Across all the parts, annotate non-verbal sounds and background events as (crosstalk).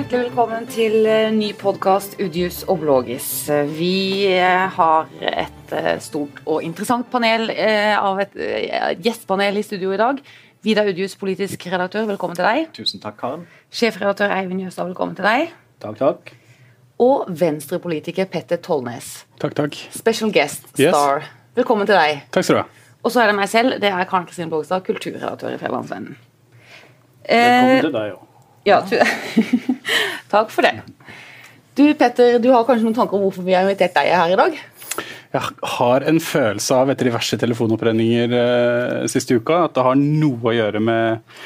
Hjertelig velkommen til eh, ny podkast Udius og Blågis. Vi eh, har et eh, stort og interessant panel av et gjestpanel i studio i dag. Vidar Udius, politisk redaktør, velkommen til deg. Tusen takk, Karen. Sjefredaktør Eivind Jøstad, velkommen til deg. Takk, takk. Og venstrepolitiker Petter Tollnes. Takk, takk. Special guest star. Yes. Velkommen til deg. Takk skal du ha. Og så er det meg selv, det er Karen Kristin Blågstad, kulturredaktør i Fjellandsvennen. Velkommen til deg òg. Ja, (laughs) takk for det. Du Petter, du har kanskje noen tanker om hvorfor vi har invitert deg her i dag? Jeg har en følelse av etter diverse telefonopprenninger eh, siste uka at det har noe å gjøre med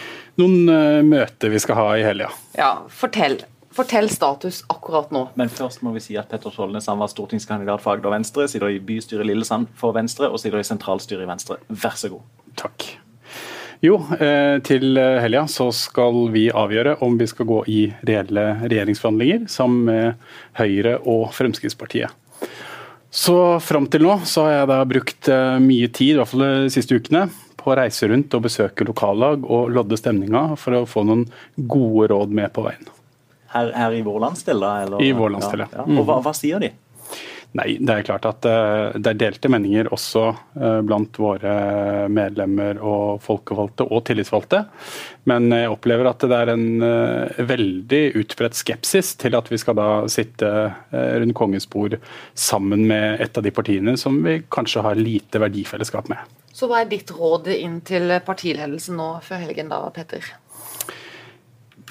noen eh, møter vi skal ha i helga. Ja, fortell. Fortell status akkurat nå. Men først må vi si at Petter Skjoldnes var stortingskandidat for Agder Venstre, sitter i bystyret Lillesand for Venstre og sitter i sentralstyret i Venstre. Vær så god. Takk. Jo, eh, til helga så skal vi avgjøre om vi skal gå i reelle regjeringsforhandlinger sammen med Høyre og Fremskrittspartiet. Så fram til nå så har jeg da brukt eh, mye tid, i hvert fall de siste ukene, på å reise rundt og besøke lokallag og lodde stemninga for å få noen gode råd med på veien. Her, her i vår landsdel, da? Eller? I vår landsdel, ja. ja. Og hva, hva sier de? Nei, det er klart at eh, det er delte meninger også eh, blant våre medlemmer og folkevalgte og tillitsvalgte. Men jeg opplever at det er en eh, veldig utbredt skepsis til at vi skal da sitte rundt kongens bord sammen med et av de partiene som vi kanskje har lite verdifellesskap med. Så hva er ditt råd inn til partiledelsen nå før helgen da, Petter?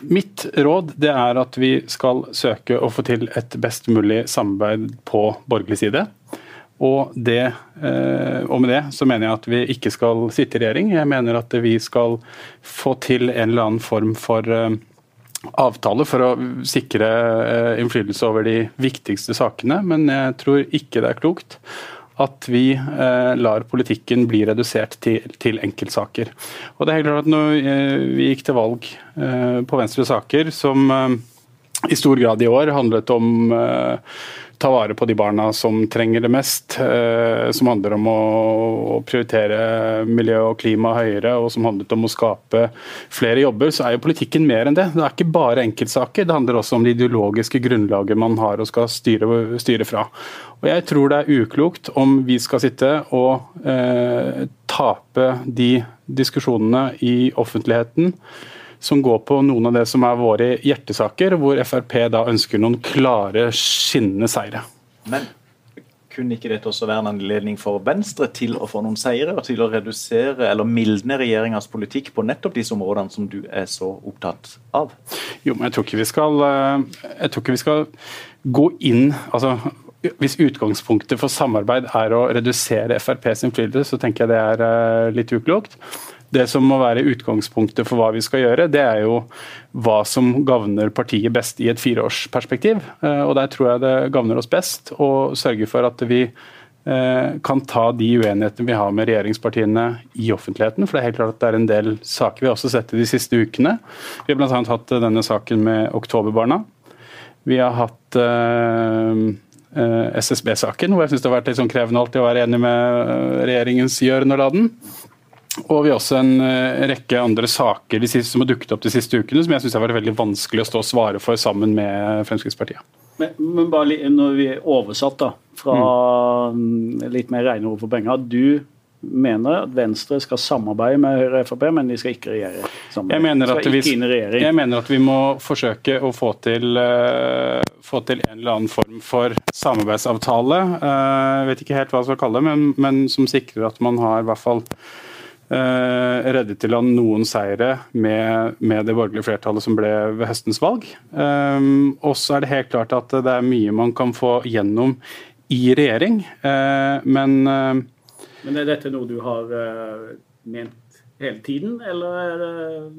Mitt råd det er at vi skal søke å få til et best mulig samarbeid på borgerlig side. Og, det, eh, og, med det så mener jeg at vi ikke skal sitte i regjering. Jeg mener at vi skal få til en eller annen form for eh, avtale for å sikre eh, innflytelse over de viktigste sakene. Men jeg tror ikke det er klokt at vi eh, lar politikken bli redusert til, til, enkeltsaker. Og det er helt klart at når eh, vi gikk til valg eh, på Venstre saker som eh, i stor grad i år handlet om uh, ta vare på de barna som trenger det mest. Uh, som handler om å, å, prioritere miljø og klima høyere, og som handlet om å skape flere jobber. Så er jo politikken mer enn det. Det er ikke bare enkeltsaker. Det handler også om det ideologiske grunnlaget man har og skal styre, styre fra. Og Jeg tror det er uklokt om vi skal sitte og uh, tape de diskusjonene i offentligheten som går på noen av det som er våre hjertesaker, hvor Frp da ønsker noen klare, skinnende seire. Men kunne ikke dette også være en anledning for Venstre til å få noen seire, og til å redusere eller mildne regjeringas politikk på nettopp disse områdene som du er så opptatt av? Jo, men jeg tror ikke vi skal, eh, ikke vi skal gå inn altså hvis utgangspunktet for samarbeid er å redusere FrPs innflytelse, så tenker jeg det er eh, litt uklokt. Det som må være utgangspunktet for hva vi skal gjøre, det er jo hva som gagner partiet best i et fireårsperspektiv. Eh, og Der tror jeg det gagner oss best å sørge for at vi eh, kan ta de uenighetene vi har med regjeringspartiene i offentligheten. For det er helt klart at det er en del saker vi har også sett de siste ukene. Vi har bl.a. hatt denne saken med oktoberbarna. Vi har hatt SSB-saken, hvor jeg syns det har vært litt sånn krevende alltid å være enig med regjeringens gjøren og laden. Og vi har også en uh, rekke andre saker de siste, som har dukket opp de siste ukene, som jeg syns har vært veldig vanskelig å stå og svare for sammen med Fremskrittspartiet. Men, men bare når vi er oversatt da, fra mm. litt mer rene ord for penger. Du mener at Venstre skal samarbeide med Høyre og Frp, men de skal ikke regjere sammen. Jeg mener, at vi, jeg mener at vi må forsøke å få til, uh, få til en eller annen form for samarbeidsavtale. Uh, jeg vet ikke helt hva jeg skal kalle det, men, men som sikrer at man har i hvert fall reddet til land noen seire med, med, det borgerlige flertallet som ble ved høstens valg. Um, og så er det helt klart at det er mye man kan få gjennom i regjering, uh, men uh, Men er dette noe du har ment hele tiden, eller er det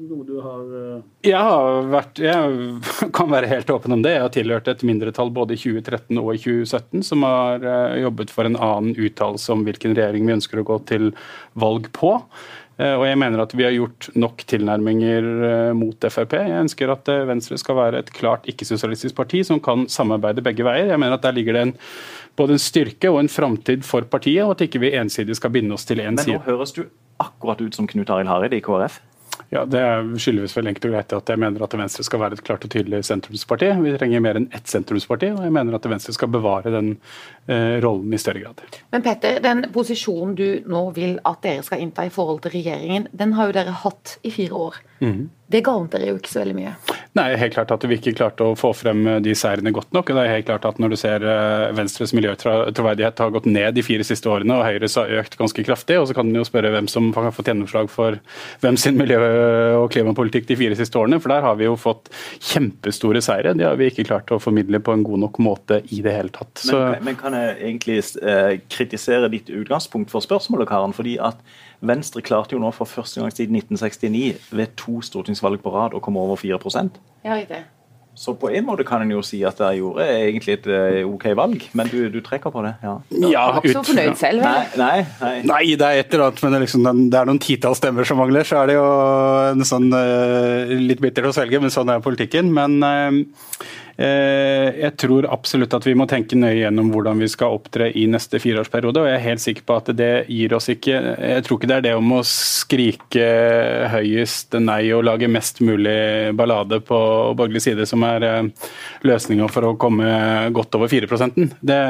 noe du har uh... Jeg har vært Jeg (laughs) kan være helt åpen om det. Jeg har tilhørt et mindretall både i 2013 og i 2017 som har uh, jobbet for en annen uttalelse om hvilken regjering vi ønsker å gå til valg på. Uh, og jeg mener at vi har gjort nok tilnærminger mot Frp. Jeg ønsker at Venstre skal være et klart ikke-sosialistisk parti som kan samarbeide begge veier. Jeg mener at Der ligger det en både en styrke og en framtid for partiet, og at ikke vi ensidig skal binde oss til én side. Men nå høres du akkurat ut som Knut Arild Hareide i KrF? Ja, Det skyldes vel enkelt og greit at jeg mener at Venstre skal være et klart og tydelig sentrumsparti. Vi trenger mer enn ett sentrumsparti, og jeg mener at Venstre skal bevare den eh, rollen i større grad. Men Petter, den posisjonen du nå vil at dere skal innta i forhold til regjeringen, den har jo dere hatt i fire år. Mm. Det gant dere jo ikke så veldig mye. Nei, helt klart at vi ikke klarte å få frem eh, de seirene godt nok. og det er helt klart at Når du ser eh, Venstres miljøtroverdighet har gått ned de fire siste årene, og Høyres har økt ganske kraftig, og så kan du jo spørre hvem som har fått gjennomslag for hvem sin miljø- og klimapolitikk de fire siste årene. For der har vi jo fått kjempestore seire. Det har vi ikke klart å formidle på en god nok måte i det hele tatt. Så... Men, men, kan jeg egentlig eh, kritisere ditt utgangspunkt for spørsmålet, Karen? fordi at Venstre klarte jo nå for første gang siden 1969 ved to stortingsvalg på rad å komme over 4% Ja, det. Så på en måte kan en jo si at jeg gjorde egentlig et eh, OK valg, men du, du trekker på det? Ja. ja ut, så fornøyd selv, nei, nei, nei. nei, det er et eller annet, men det er, liksom, det er noen titalls stemmer som mangler. Så er det jo en sånn, eh, litt bittert å svelge, men sånn er politikken. Men uh, Eh, jeg tror absolutt at vi må tenke nøye gjennom hvordan vi skal opptre i neste fireårsperiode. og Jeg er helt sikker på at det gir oss ikke Jeg tror ikke det er det om å skrike høyest nei og lage mest mulig ballade på borgerlig side som er eh, løsninga for å komme godt over 4% Det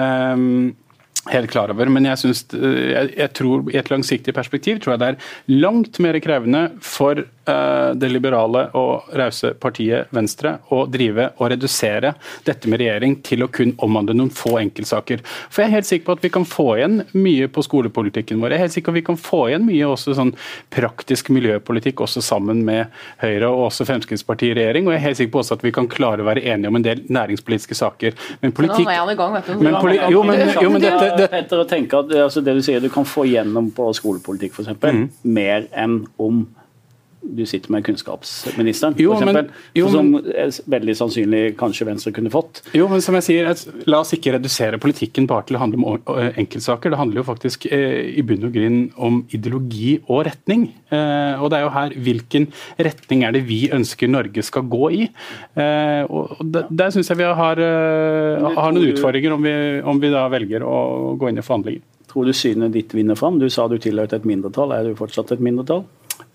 helt klar over. Men jeg, synes, eh, jeg, jeg, tror i et langsiktig perspektiv tror jeg det er langt mer krevende for det liberale og rause partiet Venstre å drive og redusere dette med regjering til å kun omhandle noen få enkeltsaker. For jeg er helt sikker på at vi kan få igjen mye på skolepolitikken vår. Jeg er helt sikker på at vi kan få igjen mye også sånn praktisk miljøpolitikk også sammen med Høyre og også Fremskrittspartiet i regjering. Og jeg er helt sikker på også at vi kan klare å være enige om en del næringspolitiske saker. Men politikk... Men poli jo, men, jo, men dette, det... Petter, å tenke at altså det du sier du kan få gjennom på skolepolitikk f.eks., mm. mer enn om du sitter med kunnskapsministeren, jo, for eksempel, men, jo, som veldig sannsynlig kanskje Venstre kunne fått. Jo, men som jeg sier, La oss ikke redusere politikken bare til å handle om enkeltsaker. Det handler jo faktisk eh, i bunn og grunn om ideologi og retning. Eh, og det er jo her hvilken retning er det vi ønsker Norge skal gå i. Eh, og Der, der syns jeg vi har, eh, har noen utfordringer om vi, om vi da velger å gå inn i forhandlinger. Tror du synet ditt vinner fram? Du sa du tilhørte et mindretall. Er du fortsatt et mindretall?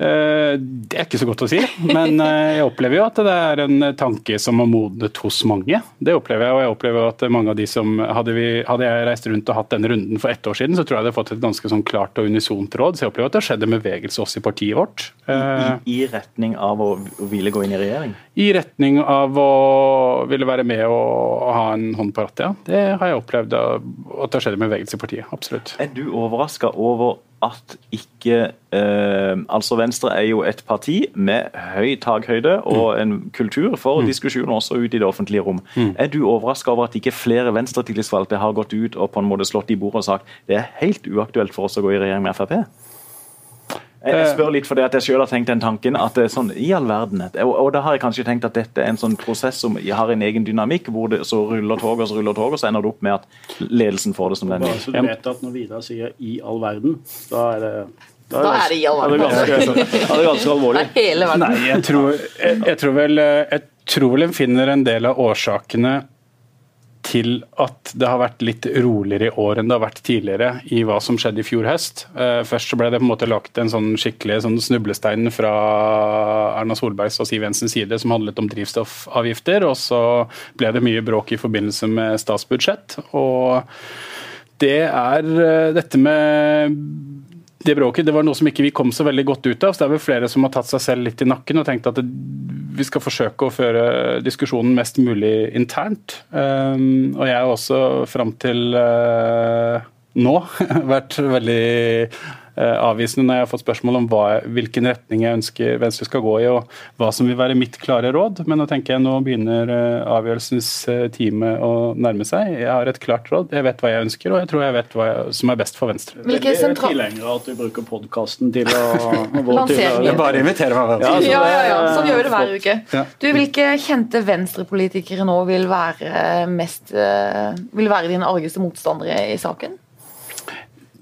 Eh, det er ikke så godt å si, men eh, jeg opplever jo at det er en tanke som har modnet hos mange. Det opplever jeg, og jeg opplever at mange av de som Hadde, vi, hadde jeg reist rundt og hatt denne runden for ett år siden, så tror jeg hadde fått et ganske sånn klart og unisont råd. Så jeg opplever at det har skjedd en bevegelse også i partiet vårt. I, i, I, retning av å ville gå inn i regjering? I retning av å ville være med og ha en hånd på rattet, ja. Det har jeg opplevd at det har skjedd en bevegelse i partiet. Absolutt. Er du overraska over at ikke eh, Altså Venstre er jo et parti med høy takhøyde og mm. en kultur for mm. diskusjon også ut i det offentlige rom. Mm. Er du overraska over at ikke flere venstretillitsvalgte har gått ut og på en måte slått i bordet og sagt det er helt uaktuelt for oss å gå i regjering med Frp? Jeg eh. spør litt fordi at jeg selv har tenkt den tanken. at det er sånn, i all verden, og, og, da har jeg kanskje tenkt at dette er en sånn prosess som har en egen dynamikk, hvor det så ruller toget og så ruller toget, og så ender det opp med at ledelsen får det som den vil. Så du vet at når Vidar sier 'i all verden', da er det da er det, i all verden. Da er det ganske, (laughs) alvorlig. Det er hele verden. Nei, jeg tror, jeg, jeg tror vel jeg tror vel en finner en del av årsakene til at det har vært litt roligere i år enn det har vært tidligere i hva som skjedde i fjor høst. Eh, først så ble det på en måte lagt en sånn skikkelig sånn snublestein fra Erna Solbergs og Siv Jensens side som handlet om drivstoffavgifter, og så ble det mye bråk i forbindelse med statsbudsjett. Og det er eh, dette med det bråket det var noe som ikke vi kom så veldig godt ut av. så Det er vel flere som har tatt seg selv litt i nakken og tenkt at det, vi skal forsøke å føre diskusjonen mest mulig internt. Um, og jeg har også fram til uh, nå (laughs) vært veldig avvisende når jeg har fått spørsmål om hva, hvilken retning jeg ønsker Venstre skal gå i, og hva som vil være mitt klare råd. Men nå tenker jeg nå begynner eh, avgjørelsens eh, time å nærme seg. Jeg har et klart råd, jeg vet hva jeg ønsker, og jeg tror jeg vet hva jeg, som er best for Venstre. Hvilke jeg er tilhenger av at du bruker podkasten til å (laughs) Lansere. Bare invitere meg. Ja, ja, ja, ja. Sånn gjør vi det hver uke. Du, Hvilke kjente venstrepolitikere nå vil være, mest, vil være dine argeste motstandere i saken?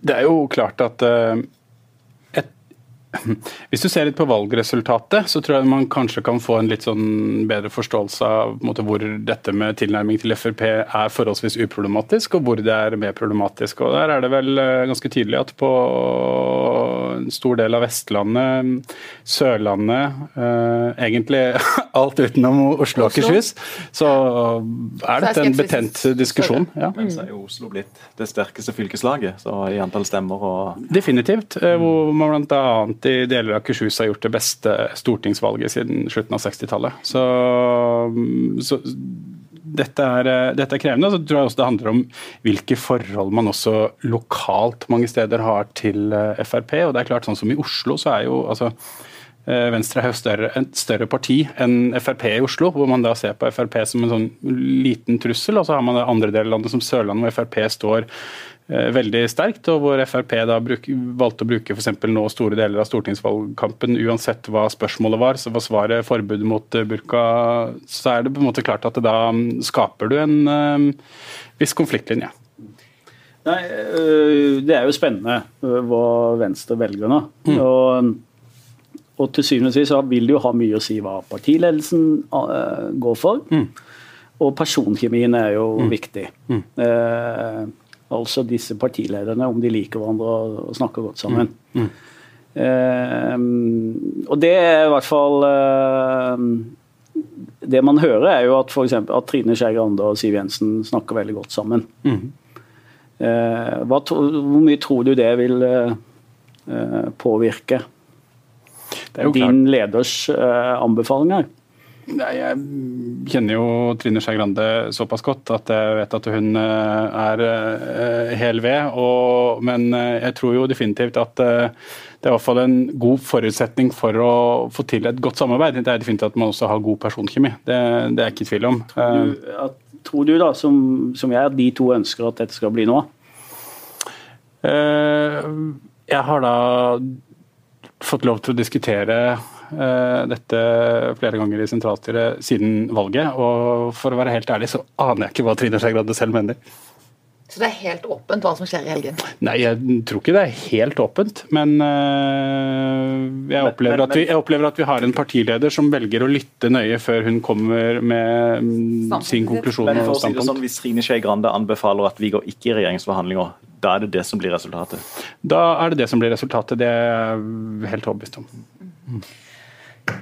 Det er jo klart at uh, et, (laughs) Hvis du ser litt på valgresultatet, så tror jeg man kanskje kan få en litt sånn bedre forståelse av måte, hvor dette med tilnærming til Frp er forholdsvis uproblematisk, og hvor det er mer problematisk. Og Der er det vel uh, ganske tydelig at på en stor del av Vestlandet, Sørlandet, eh, egentlig (laughs) alt utenom Oslo og Akershus, så er dette en betent diskusjon. Ja. Men så er jo Oslo blitt det sterkeste fylkeslaget så i antall stemmer. og... Definitivt. Eh, hvor man bl.a. i deler av Akershus har gjort det beste stortingsvalget siden slutten av 60-tallet. Så, så dette er, eh, dette er, krevende. Så tror jeg også det handler om hvilke forhold man også lokalt mange steder har til eh, Frp. og det er klart sånn som I Oslo så er jo altså eh, Venstre er jo større, et større parti enn Frp i Oslo, hvor man da ser på Frp som en sånn liten trussel. Og så har man det andre deler av landet som Sørlandet, hvor Frp står veldig sterkt, og hvor Frp da bruk, valgte å bruke for nå store deler av stortingsvalgkampen, uansett hva spørsmålet var, så var svaret forbud mot eh, burka, så er det på en måte klart at da mm, skaper du en um, viss konfliktlinje. Nei, Det er jo spennende hva Venstre velger nå. Mm. Og, og, til syvende og sist vil det jo ha mye å si hva partiledelsen går for. Mm. Og personkjemien er jo mm. viktig. Mm. Altså disse partilederne, om de liker hverandre og, snakker godt sammen. Mm. Mm. Eh, og det er i hvert fall eh, Det man hører, er jo at, for eksempel, at Trine Skei Grande og Siv Jensen snakker veldig godt sammen. Mm. Eh, hva, hvor mye tror du det vil eh, påvirke din leders anbefalinger? Jeg kjenner jo Trine Skei Grande såpass godt at jeg vet at hun eh, er eh, hel ved. Og, men eh, jeg tror jo definitivt at det er i hvert fall en god forutsetning for å få til et godt samarbeid. Det er definitivt at man også har god personkjemi. Det, det er jeg ikke i tvil om. Tror du, at, tror du da, som, som, jeg, at de to ønsker at dette skal bli noe? Jeg har da fått lov til å diskutere dette flere ganger i sentralstyret siden valget. Og for å være helt ærlig så aner jeg ikke hva Trine Skei Grande selv mener. Så det er helt åpent hva som skjer i helgen? Nei, jeg tror ikke det er helt åpent. Men uh, jeg, opplever vi, jeg, opplever at vi, har en partileder som velger å lytte nøye før hun kommer med mm, sin konklusjon. Men for å si det sånn, Hvis Trine Skei Grande anbefaler at vi går ikke i regjeringsforhandlinger, da er det det som blir resultatet? Da er det det som blir resultatet. Det er jeg helt overbevist om. Mm.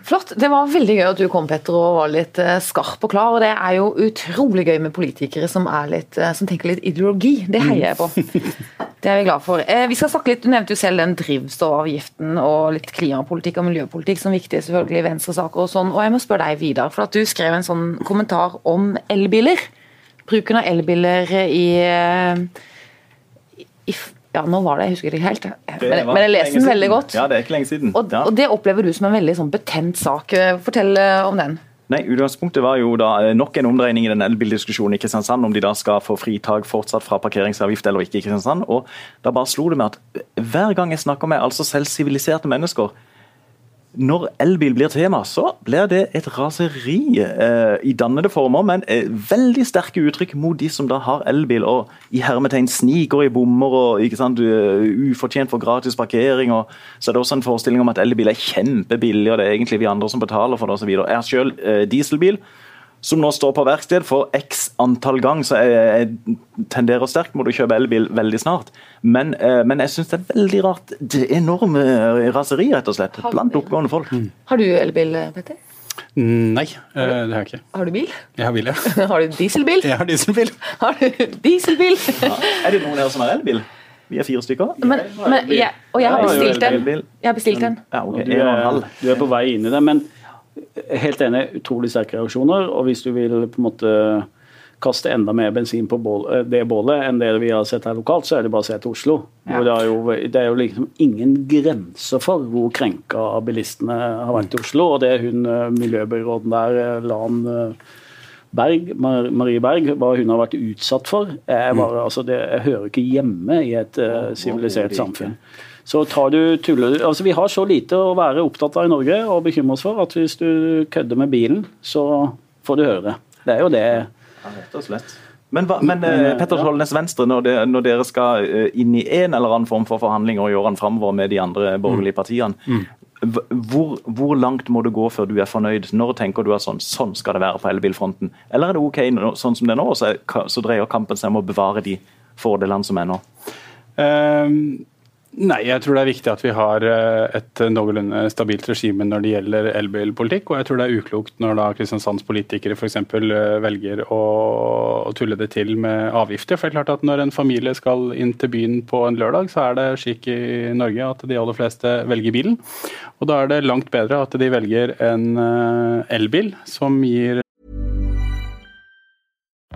Flott. Det var veldig gøy at du kom, Petter, og var litt eh, skarp og klar. og Det er jo utrolig gøy med politikere som, litt, eh, som tenker litt ideologi. Det heier jeg på. (laughs) Det er vi glad for. Eh, vi skal snakke litt, Du nevnte jo selv den drivstoffavgiften og litt klimapolitikk og miljøpolitikk som viktige selvfølgelig venstresaker og sånn. Og jeg må spørre deg, Vidar, for at du skrev en sånn kommentar om elbiler. Bruken av elbiler i, i ja, nå var det, jeg husker ikke helt. Men, men jeg leser den veldig godt. Ja, det er ikke lenge siden. Og, ja. og det opplever du som en veldig sånn betent sak. Fortell eh, om den. Nei, Utgangspunktet var jo da eh, nok en omdreining i den elbildiskusjonen i Kristiansand, om de da skal få fritak fortsatt fra parkeringsavgift eller ikke i Kristiansand. og Da bare slo det meg at hver gang jeg snakker med altså selv siviliserte mennesker, når elbil blir tema, så blir det et raseri eh, i dannede former, men eh, veldig sterke uttrykk mot de som da har elbil og i hermetegn sniker i bommer og ikke sant, ufortjent for gratis parkering. og Så er det også en forestilling om at elbil er kjempebillig, og det er egentlig vi andre som betaler for det osv. Jeg har selv eh, dieselbil som nå står på verksted for x antall gang, så jeg, jeg tenderer sterkt mot å kjøpe elbil veldig snart. Men, eh, men jeg syns det er veldig rart. Det er enorme raseri, rett og slett, blant oppgående folk. Mm. Har du elbil, Petter? Nei, du, det har jeg ikke. Har du bil? Jeg har bil, ja. (laughs) har du dieselbil? Jeg har dieselbil. (laughs) Har du dieselbil? ja. Er det noen her som har elbil? Vi er fire stykker. Men, men, jeg, og jeg har bestilt den. Jeg har bestilt en. Ja, okay. du, er, du er på vei inn i det. men helt enig, utrolig sterke reaksjoner. Og hvis du vil på en måte kaste enda mer bensin på eh, det bålet enn det vi har sett her lokalt, så er det bare å se til Oslo. Ja. Det, er jo, det, er jo, liksom ingen grenser for hvor krenka bilistene har vært i Oslo. Og det hun eh, miljøbyråden der, eh, Lan Berg, Marie Berg, hva hun har vært utsatt for, er bare, altså det, jeg hører ikke hjemme i et sivilisert uh, samfunn. Så tar du tuller Altså, vi har så lite å være opptatt av i Norge og bekymre oss for at hvis du kødder med bilen, så får du høre det. Det er jo det. Ja, rett og slett. Men, men eh, Petter Skjoldnes Venstre, når, det, når, dere skal eh, inn i en eller annen form for forhandlinger i årene framover med de andre borgerlige mm. partiene, mm. hvor, hvor, langt må det gå før du er fornøyd? Når tenker du at sånn, sånn skal det være på elbilfronten? Eller er det OK sånn som det er nå, så, så dreier kampen seg om å bevare de fordelene som er nå? Um Nei, jeg tror det er viktig at vi har eh, et noenlunde stabilt regime når det gjelder elbilpolitikk. Og jeg tror det er uklokt når da Kristiansands politikere f.eks. Eh, velger å, tulle det til med avgifter. For det er klart at når en familie skal inn til byen på en lørdag, så er det slik i Norge at de aller fleste velger bilen. Og da er det langt bedre at de velger en eh, elbil som gir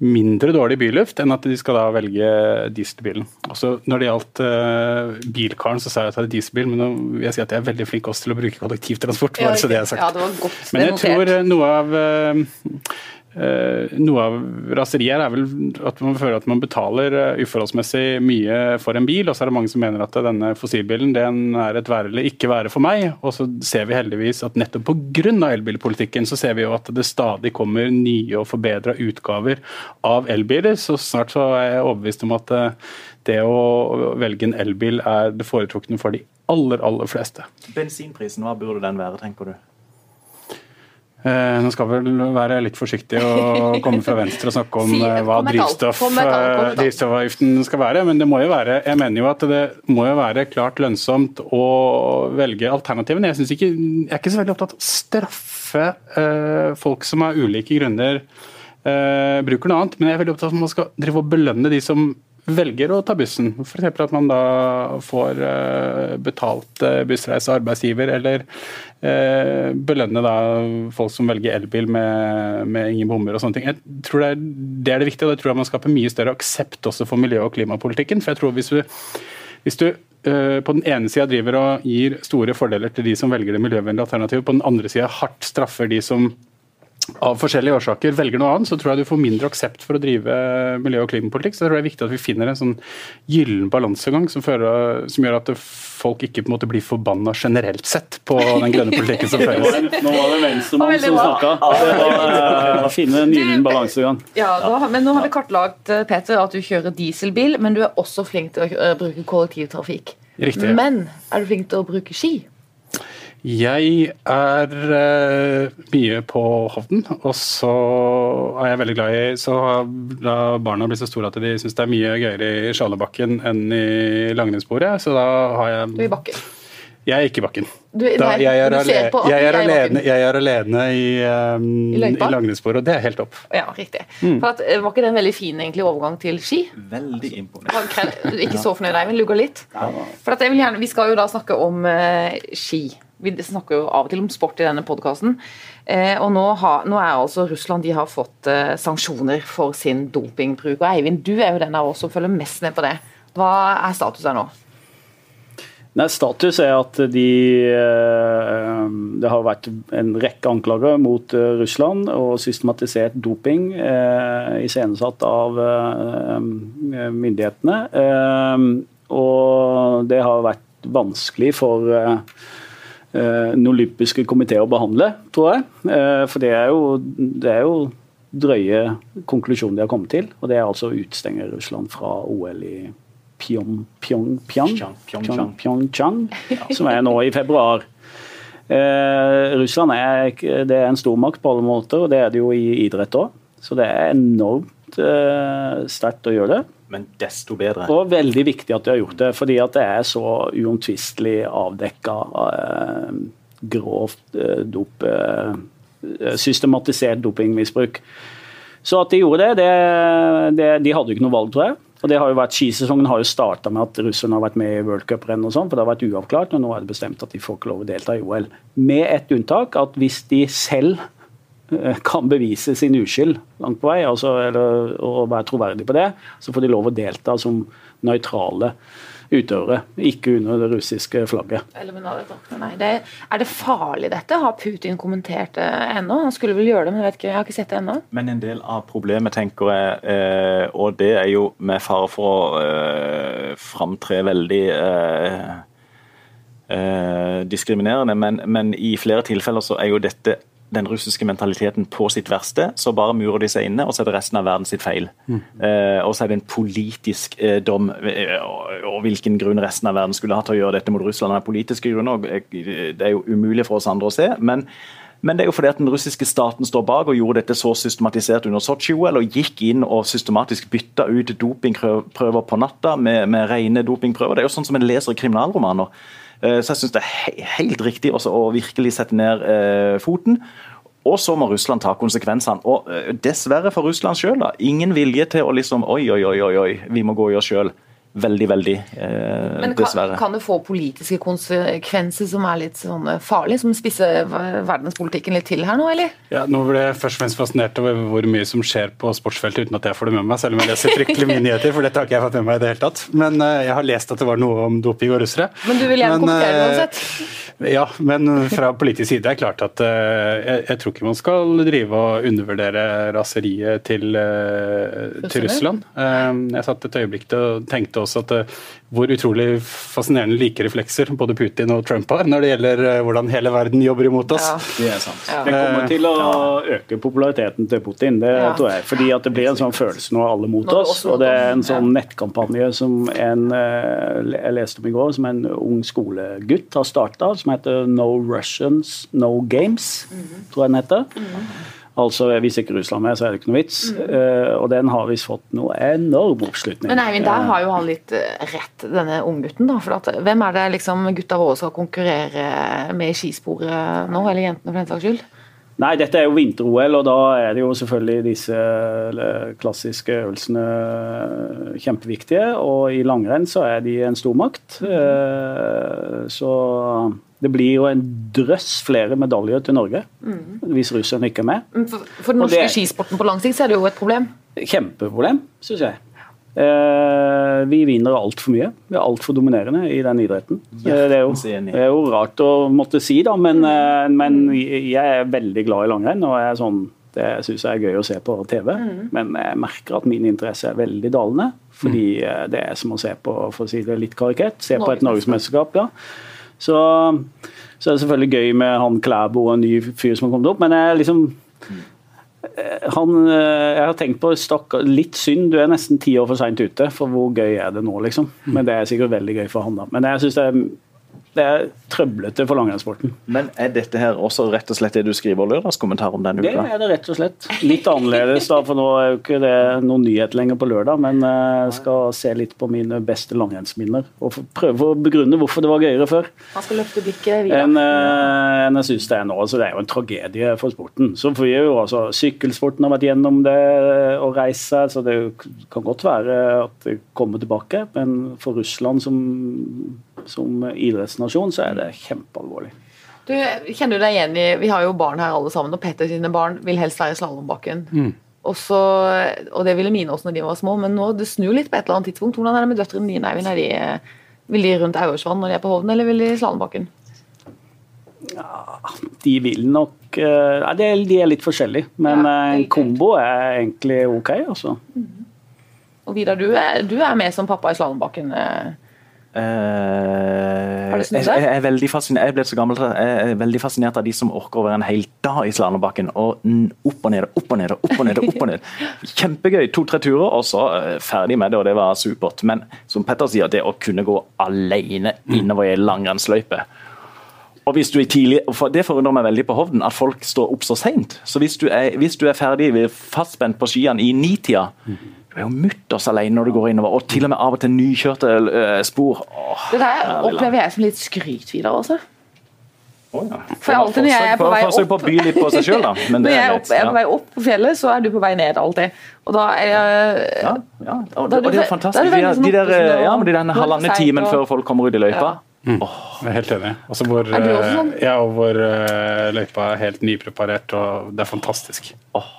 mindre dårlig byluft enn at de skal da velge dieselbilen. Også når det gjaldt uh, bilkaren, så sa jeg at jeg hadde dieselbil, men nå vil jeg si at jeg er veldig flink også til å bruke kollektivtransport. Ja, bare så det har sagt. Ja, det var godt men jeg tror eh, noe av Uh, noe av raseriet er vel at man føler at man betaler uh, uforholdsmessig mye for en bil, og så er det mange som mener at denne fossilbilen den er et være eller ikke være for meg. Og så ser vi heldigvis at nettopp pga. elbilpolitikken så ser vi jo at det stadig kommer nye og forbedra utgaver av elbiler. Så snart så er jeg overbevist om at uh, det å velge en elbil er det foretrukne for de aller, aller fleste. Bensinprisen, hva burde den være, tenker du? Eh, nå skal vel være litt forsiktig å (laughs) komme fra venstre og snakke om eh, hva drivstoff, eh, drivstoffavgiften skal være, men det må jo være jeg mener jo at det må jo være klart lønnsomt å velge alternativene. Jeg, ikke, jeg er ikke så veldig opptatt av å straffe folk som av ulike grunner bruker noe annet, men jeg er veldig opptatt av at man skal drive og belønne de som velger å ta bussen. F.eks. at man da får uh, betalt bussreise av arbeidsgiver, eller eh, belønne da folk som velger elbil med, med ingen bommer og sånne ting. Jeg tror det er, det er det viktige, og det tror jeg man skaper mye større aksept også for miljø- og klimapolitikken. For jeg tror hvis du, hvis du eh, på den ene sida driver og gir store fordeler til de som velger det miljøvennlige alternativet, på den andre sida hardt straffer de som av forskjellige årsaker velger noe annet, så tror jeg du får mindre aksept for å drive miljø- og klimapolitikk. Så jeg tror det er viktig at vi finner en sånn gyllen balansegang som, som, gjør at folk ikke på en måte blir forbanna generelt sett på den grønne politikken som føres. Nå var det venstremann som snakka. Finne en gyllen balansegang. Ja, da, men nå har vi kartlagt eh, Peter, at du kjører dieselbil, men du er også flink til å eh, bruke kollektivtrafikk. Riktig. Men er du flink til å bruke ski? Jeg er uh, mye på Hovden, og så er jeg veldig glad i Så da barna blir så store at de syns det er mye gøyere i Sjalebakken enn i langrennssporet, så da har jeg Du er i bakken? Jeg er ikke i bakken. Du, nei, da, jeg, er jeg, er alene, jeg, er alene, i, um, I, i langrennssporet, og det er helt topp. Ja, riktig. Mm. At, eh, var ikke det en veldig fin egentlig, overgang til ski? Veldig imponerende. Ikke så fornøyd, Eivind. Lugga litt. For at jeg vil gjerne, Vi skal jo da snakke om uh, ski. Vi snakker jo av og til om sport i denne podkasten. Eh, og nå, nå, er altså Russland de har fått eh, sanksjoner for sin dopingbruk. Og Eivind, du er jo den av oss som følger mest med på det. Hva er status her nå? Nei, Status er at de eh, Det har vært en rekke anklager mot eh, Russland og systematisert doping eh, iscenesatt av myndighetene. Og det har vært vanskelig for den olympiske komité å behandle, tror jeg. For det er jo, det er jo drøye konklusjonen de har kommet til. Og det er altså å utstenge Russland fra OL i Pyong, Pyong, Pyong, Pyong, Pyeongchang, som er nå i februar. Eh, Russland er, det er en stormakt på alle måter, og det er det jo i idrett òg. Så det er enormt eh, sterkt å gjøre det. Men desto bedre. Og veldig viktig at de har gjort det, fordi at det er så uomtvistelig avdekka eh, grovt eh, dop, eh, systematisert dopingmisbruk. Så at de gjorde det, det, det De hadde jo ikke noe valg, tror jeg. Og det har jo vært, Skisesongen har jo starta med at russerne har vært med i worldcuprenn, og sånn, for det har vært uavklart. Og nå er det bestemt at de får ikke lov å delta i OL. Med ett unntak, at hvis de selv eh, kan bevise sin uskyld langt på vei, altså, eller, og være troverdig på det, så får de lov å delta som nøytrale utøvere, ikke under det russiske flagget. Nei, det, er det farlig dette? Har Putin kommentert det ennå? Han skulle vel gjøre det, men jeg, vet ikke, jeg har ikke sett det ennå. Men en del av problemet, tenker jeg, eh, og det er jo med fare for å eh, framtre veldig eh, eh, diskriminerende, men, men, i flere tilfeller så er jo dette den russiske mentaliteten på sitt verste, så bare murer de seg inne, og så er det resten av verden sitt feil. Mm. Eh, og så er det en politisk eh, dom, eh, og, og, hvilken grunn resten av verden skulle ha til å gjøre dette mot Russland. av politiske grunner, og Det er jo umulig for oss andre å se. men men det er jo fordi at den russiske staten står bak og gjorde dette så systematisert under Sotsji-OL og gikk inn og systematisk bytta ut dopingprøver på natta med, med rene dopingprøver. Det er jo sånn som en leser i kriminalromaner. Eh, så jeg syns det er helt riktig også å virkelig sette ned eh, foten. Og så må Russland ta konsekvensene. Og eh, dessverre for Russland sjøl, ingen vilje til å liksom Oi, oi, oi, oi, vi må gå i oss sjøl veldig, veldig eh, Men kan, dessverre. Kan det få politiske konsekvenser som er litt sånn eh, farlige, som spisser verdenspolitikken litt til her nå, eller? Ja, Nå ble jeg først og fremst fascinert over hvor mye som skjer på sportsfeltet uten at jeg får det med meg, selv om jeg leser fryktelig mye (laughs) nyheter, for dette har ikke jeg fått med meg i det hele tatt. Men eh, jeg har lest at det var noe om doping og russere. Men du vil gjerne kommentere det uansett? Ja, men fra politisk side er det klart at jeg, jeg, tror ikke man skal drive og undervurdere raseriet til, til Russland. jeg satt et øyeblikk til og tenkte også at uh, hvor utrolig fascinerende like reflekser både Putin og Trump har når det gjelder uh, hvordan hele verden jobber imot oss. Ja. Det er sant. Ja. Det kommer til å øke populariteten til Putin, det tror jeg. Fordi at det blir en sånn følelse nå alle mot oss. Og det er en sånn nettkampanje som en jeg leste om i går, som en ung skolegutt har starta, som heter No Russians, No Games, -hmm. tror jeg den heter. Altså, Hvis ikke Russland med, så er det ikke noe vits. Mm. Uh, og den har visst fått noe enorm oppslutning. Men Eivind, der har jo han litt eh, rett, denne unggutten. da, for at, Hvem er det liksom gutta våre skal konkurrere med i skisporet nå, eller jentene for den saks skyld? Nei, dette er jo vinter-OL, og da er det jo selvfølgelig disse klassiske øvelsene kjempeviktige. Og i langrenn så er de en stormakt. Mm. Så det blir jo en drøss flere medaljer til Norge mm. hvis russerne ikke er med. Mm, for, for den norske det, skisporten på lang sikt så er det jo et problem? Kjempeproblem, syns jeg. Eh, vi vinner altfor mye. Vi er altfor dominerende i den idretten. Ja, eh, det, er jo, det, er jo, rart å måtte si, da, men, mm. eh, men jeg er veldig glad i langrenn. og jeg er sånn det syns jeg er gøy å se på TV, mm. men jeg merker at min interesse er veldig dalende. Fordi mm. det er som å se på for å si det litt karikert, se på et norgesmesterskap. ja så, så er det selvfølgelig gøy med han Klæbo og en ny fyr som har kommet opp, men jeg liksom eh, han, eh, jeg har tenkt på stakkar, litt synd, du er nesten ti år for seint ute. For hvor gøy er det nå, liksom? Men det er sikkert veldig gøy for han, da. Men jeg synes det er det er trøblete for langrennssporten. Men er dette her også rett og slett det du skriver lørdagskommentar om denne uka? Det er det rett og slett. Litt annerledes, da, for nå er jo ikke det noen nyhet lenger på lørdag. Men jeg skal se litt på mine beste langrennsminner og prøve å begrunne hvorfor det var gøyere før. Man skal løfte blikket videre. Enn en jeg syns det er nå. Altså, det er jo en tragedie for sporten. Så for jo, altså, Sykkelsporten har vært gjennom det og reist seg, så det kan godt være at det kommer tilbake. Men for Russland som som idrettsnasjon, så er det kjempealvorlig. Du, kjenner du deg igjen i Vi har jo barn her alle sammen, og Petter sine barn vil helst være i slalåmbakken. Mm. Og, og det ville mine også når de var små, men nå det snur litt på et eller annet tidspunkt. Hvordan er det med døtrene dine? Er de, vil de rundt Auersvann når de er på Hovden, eller vil de i slalåmbakken? Ja, de vil nok uh, de, er, litt forskjellige, men ja, en kombo er egentlig OK, altså. Mm. Og Vidar, du er, du er med som pappa i slalåmbakken. Uh, deg? jeg, jeg, veldig fascinert, jeg, ble så gammel, jeg er veldig fascinert av de som orker å være en hel dag i slalåmbakken. Og opp og ned, opp og ned, opp og ned. opp og ned. (laughs) Kjempegøy. To-tre turer, og så uh, ferdig med det, og det var supert. Men som Petter sier, det å kunne gå alene innover i ei langrennsløype og hvis du er tidlig, for Det forundrer meg veldig på Hovden, at folk står opp så seint. Så hvis du, er, hvis du er ferdig fastspent på skiene i nitida, du er jo mutters alene når du går innover, og til og med av og til nykjørte uh, spor. Åh, det der opplever jeg som litt skryt videre altså. Oh, ja. For alltid når jeg er på vei opp på å by litt på seg selv, da. (laughs) når jeg er, opp, er på vei opp på fjellet, så er du på vei ned alltid. Og da er jeg Ja, ja. Og, det, og det er fantastisk. De, de der, ja, men de den halvannen timen før folk kommer ut i løypa. Mm. Oh. Jeg er helt enig. Altså hvor, er du også sånn? Ja, og hvor uh, løypa er helt nypreparert, og det er fantastisk. Oh.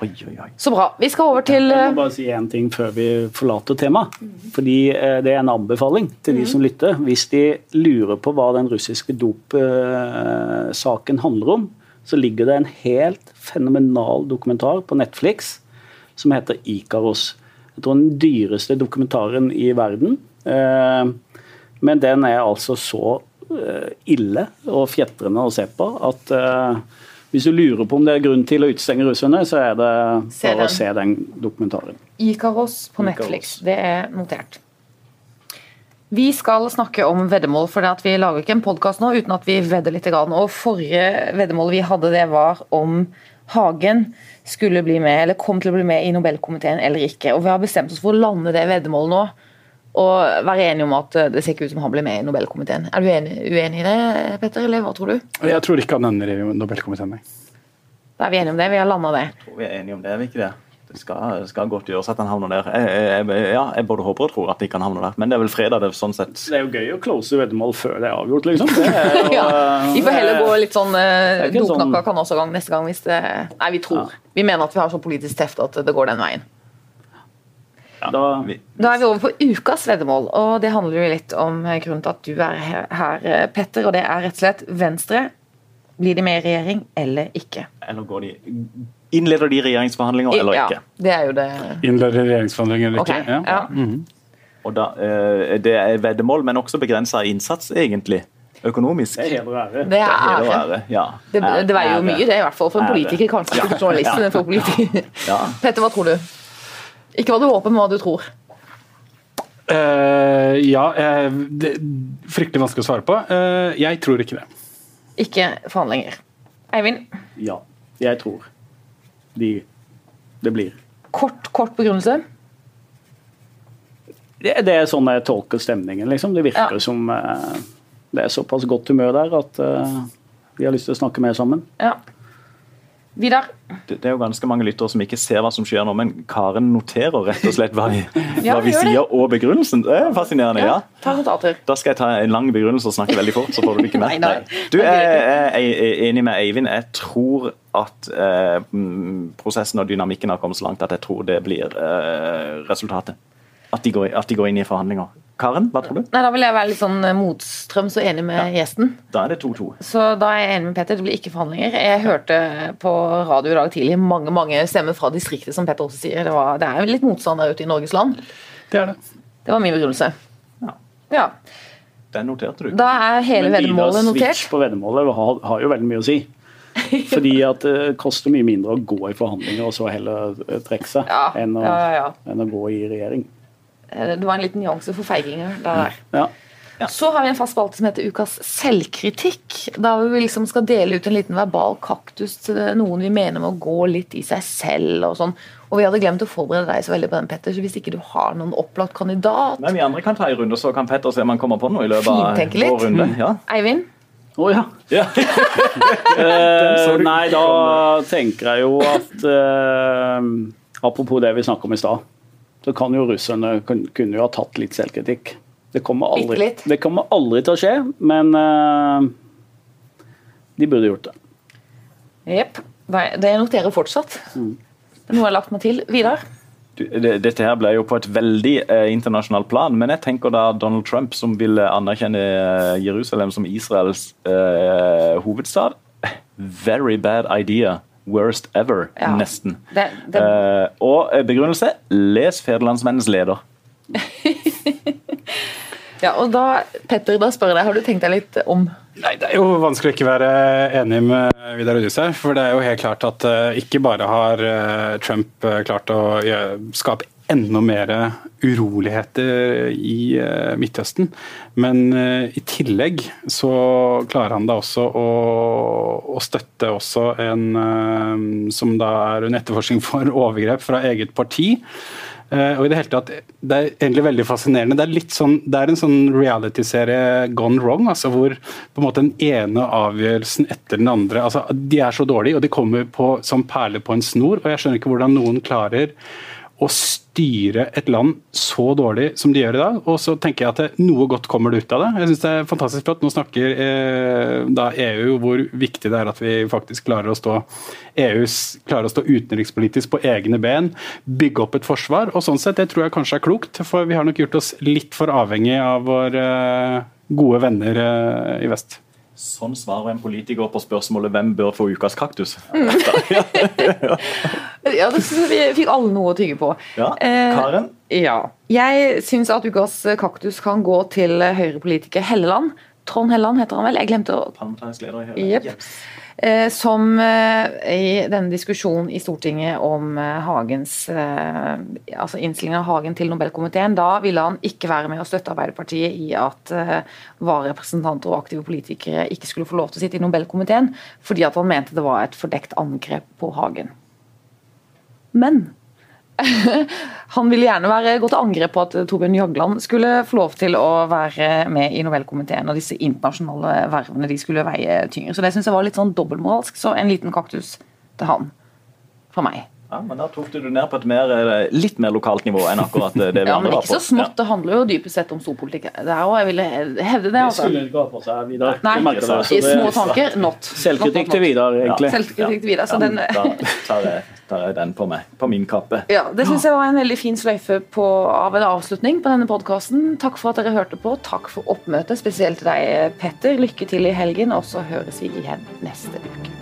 Oi, oi, oi. Så bra. Vi skal over til Jeg må bare si én ting før vi forlater temaet. Fordi eh, Det er en anbefaling til de som lytter. Hvis de lurer på hva den russiske dopsaken handler om, så ligger det en helt fenomenal dokumentar på Netflix som heter Ikaros. Jeg tror den dyreste dokumentaren i verden. Eh, men den er altså så eh, ille og fjetrende å se på at Hvis du lurer på om det er grunn til å utestenge russerne, så er det bare å se den dokumentaren. Ikaros på Netflix. Det er notert. Vi skal snakke om veddemål, for vi lager ikke en podkast nå uten at vi vedder litt. Og Forrige veddemål vi hadde, det var om Hagen skulle bli med, eller kom til å bli med i Nobelkomiteen eller ikke. Og Vi har bestemt oss for å lande det veddemålet nå og være enige om at det ser ikke ut som han blir med i Nobelkomiteen. Er du uenig, uenig i det, Petter, eller hva tror du? Jeg tror ikke han ender i Nobelkomiteen, nei. Da er vi enige om det. Vi har landa det. Jeg tror vi er enige om det, er vi ikke det? Det skal, skal godt gjøres at han havner der. Jeg, jeg, ja, jeg både håper og tror at de kan havne der, men det er vel fredag det sånn sett Det er jo gøy å close veddemål før det er avgjort, liksom. Det er jo, (laughs) ja, vi får heller gå litt sånn uh, doknakka sånn... kan også gang neste gang hvis det Nei, vi tror. Ja. Vi mener at vi har så politisk teft at det går den veien. Ja, da, da, er vi over på ukas veddemål, og det handler jo litt om grunnen til at du er her, Petter. Og det er rett og slett Venstre. Blir de med i regjering eller ikke? Eller går de Innleder de regjeringsforhandlinger eller ikke? Ja, det er jo det. Innleder regjeringsforhandlinger eller ikke? Okay, ja. ja. Mm -hmm. Og da, eh, Det er veddemål, men også begrensa innsats, egentlig. Økonomisk. Det er heder og ære. Det er ære. Ja. Det, det veier jo mye, det, i hvert fall for en politiker. Kanskje ikke for journalisten, ja. for politiker. Petter, hva tror du? Ikke hva du håper, men hva du tror. Uh, ja, uh, det er fryktelig vanskelig å svare på. Uh, jeg tror ikke det. Ikke forhandlinger. Eivind? Ja, jeg tror de, det blir. Kort, kort begrunnelse? Det, det, er sånn jeg tolker stemningen, liksom. Det virker ja. som det er såpass godt humør der at de har lyst til å snakke mer sammen. Ja. Vidar? Det, det, er jo ganske mange lyttere som ikke ser hva som skjer nå, men Karen noterer rett og slett hva, vi, (laughs) ja, hva vi sier og begrunnelsen. Det er fascinerende. ja. ja. Da skal jeg ta en lang begrunnelse og snakke veldig fort, så får du ikke med. (laughs) nei, nei. Du er, er enig med Eivind. Jeg tror at eh, prosessen og dynamikken har kommet så langt at jeg tror det blir eh, resultatet. At de, går, at de går inn i forhandlinger. Karen, hva tror du? Nei, Da vil jeg være litt sånn eh, motstrøms og enig med ja. gjesten. Da er det 2-2. Så da er jeg enig med Petter, det blir ikke forhandlinger. Jeg hørte på radio i dag tidlig mange mange stemmer fra distriktet, som Petter også sier. Det, var, det er litt motstand der ute i Norges land. Det er det. Det var min begrunnelse. Ja. ja. Den noterte du. Da er hele veddemålet notert. Men switch på veddemålet har, har jo veldig mye å si. (laughs) Fordi at det koster mye mindre å gå i forhandlinger og så heller trekke seg, ja, enn, å, ja, ja, enn, å, gå i regjering. Eh, det var en liten nyanse for feiginger der. Ja. Ja. Så har vi en fast spalte som heter Ukas selvkritikk. Da vi liksom skal dele ut en liten verbal kaktus til noen vi mener må gå litt i seg selv. Og sånn. Og vi hadde glemt å forberede deg så veldig på den, Petter, så hvis ikke du har noen opplagt kandidat Men Vi andre kan ta en runde, så kan Petter se om han kommer på noe i løpet av vår runde. Ja. Eivind? Å oh, ja. ja. (laughs) uh, nei, da tenker jeg jo at uh, Apropos det vi snakker om i stad så kan jo russerne kunne jo ha tatt litt selvkritikk. Det kommer aldri, det kommer aldri til å skje, men uh, de burde gjort det. Jepp. Det noterer fortsatt. Mm. Det er noe jeg har lagt meg til. Vidar? Dette her ble jo på et veldig eh, internasjonalt plan, men jeg tenker da Donald Trump, som vil anerkjenne eh, Jerusalem som Israels eh, hovedstad Very bad idea worst ever, ja. nesten. Det, det... Uh, og eh, begrunnelse les Federlandsmennens leder. (laughs) ja, og da, Petter, da spør jeg deg, har du tenkt deg litt om? Nei, Det er jo vanskelig å ikke være enig med Vidar Udise. For det er jo helt klart at uh, ikke bare har uh, Trump klart å skape enda mer uroligheter i uh, Midtøsten. Men uh, i tillegg så klarer han da også å, å støtte også en uh, som da er under etterforskning for (laughs) overgrep fra eget parti. og i Det hele tatt, det er egentlig veldig fascinerende. Det er, litt sånn, det er en sånn reality-serie gone wrong, altså hvor på en måte den ene avgjørelsen etter den andre altså De er så dårlige, og de kommer på, som perler på en snor. og Jeg skjønner ikke hvordan noen klarer å styre et land så dårlig som de gjør i dag. Og så tenker jeg at noe godt kommer det ut av det. Jeg synes det er fantastisk flott. Nå snakker eh, da EU hvor viktig det er at vi faktisk klarer å stå EUs klarer å stå utenrikspolitisk på egne ben, bygge opp et forsvar. og sånn sett, Det tror jeg kanskje er klokt, for vi har nok gjort oss litt for avhengig av våre eh, gode venner eh, i vest. Sånn svarer en politiker på spørsmålet 'Hvem bør få ukas kaktus?' Mm. (laughs) ja, det synes vi fikk alle noe å tygge på. Ja, eh, Karen? Eh, ja. Jeg syns at ukas kaktus kan gå til Høyre-politiker Helleland. Trond Helleland heter han vel. Jeg glemte å Parlamentarisk leder i Høyre. Yep. Eh, som eh, i denne diskusjonen i Stortinget om eh, Hagens altså innstillingen av Hagen til Nobelkomiteen, da ville han ikke være med å støtte Arbeiderpartiet i at vararepresentanter og aktive politikere ikke skulle få lov til å sitte i Nobelkomiteen, fordi at han mente det var et fordekt angrep på Hagen. Men (laughs) han ville gjerne være, gå til angrep på at Torbjørn Jagland skulle få lov til å være med i Nobelkomiteen, og disse internasjonale vervene de skulle veie tyngre. Så det syns jeg var litt sånn dobbeltmoralsk. Så en liten kaktus til han fra meg. Ja, men Da tok du det ned på et mer, eh, litt mer lokalt nivå enn akkurat det vi ja, andre var på. Ja, men Ikke så smått, det handler jo dypest sett om storpolitikk. Det er jo, jeg ville hevde det. altså. Det skulle ikke ha på seg Vidar. Nei, i små tanker, not. Selvkritikk til Vidar, egentlig. Ja. Selvkritikk til Vidar, så den... Da tar jeg, tar jeg, den på meg, på min kappe. (laughs) Ja, Det syns jeg var en veldig fin sløyfe på, av en avslutning på denne podkasten. Takk for at dere hørte på. Takk for oppmøtet, spesielt til deg, Petter. Lykke til i helgen, og så høres vi igjen neste uke.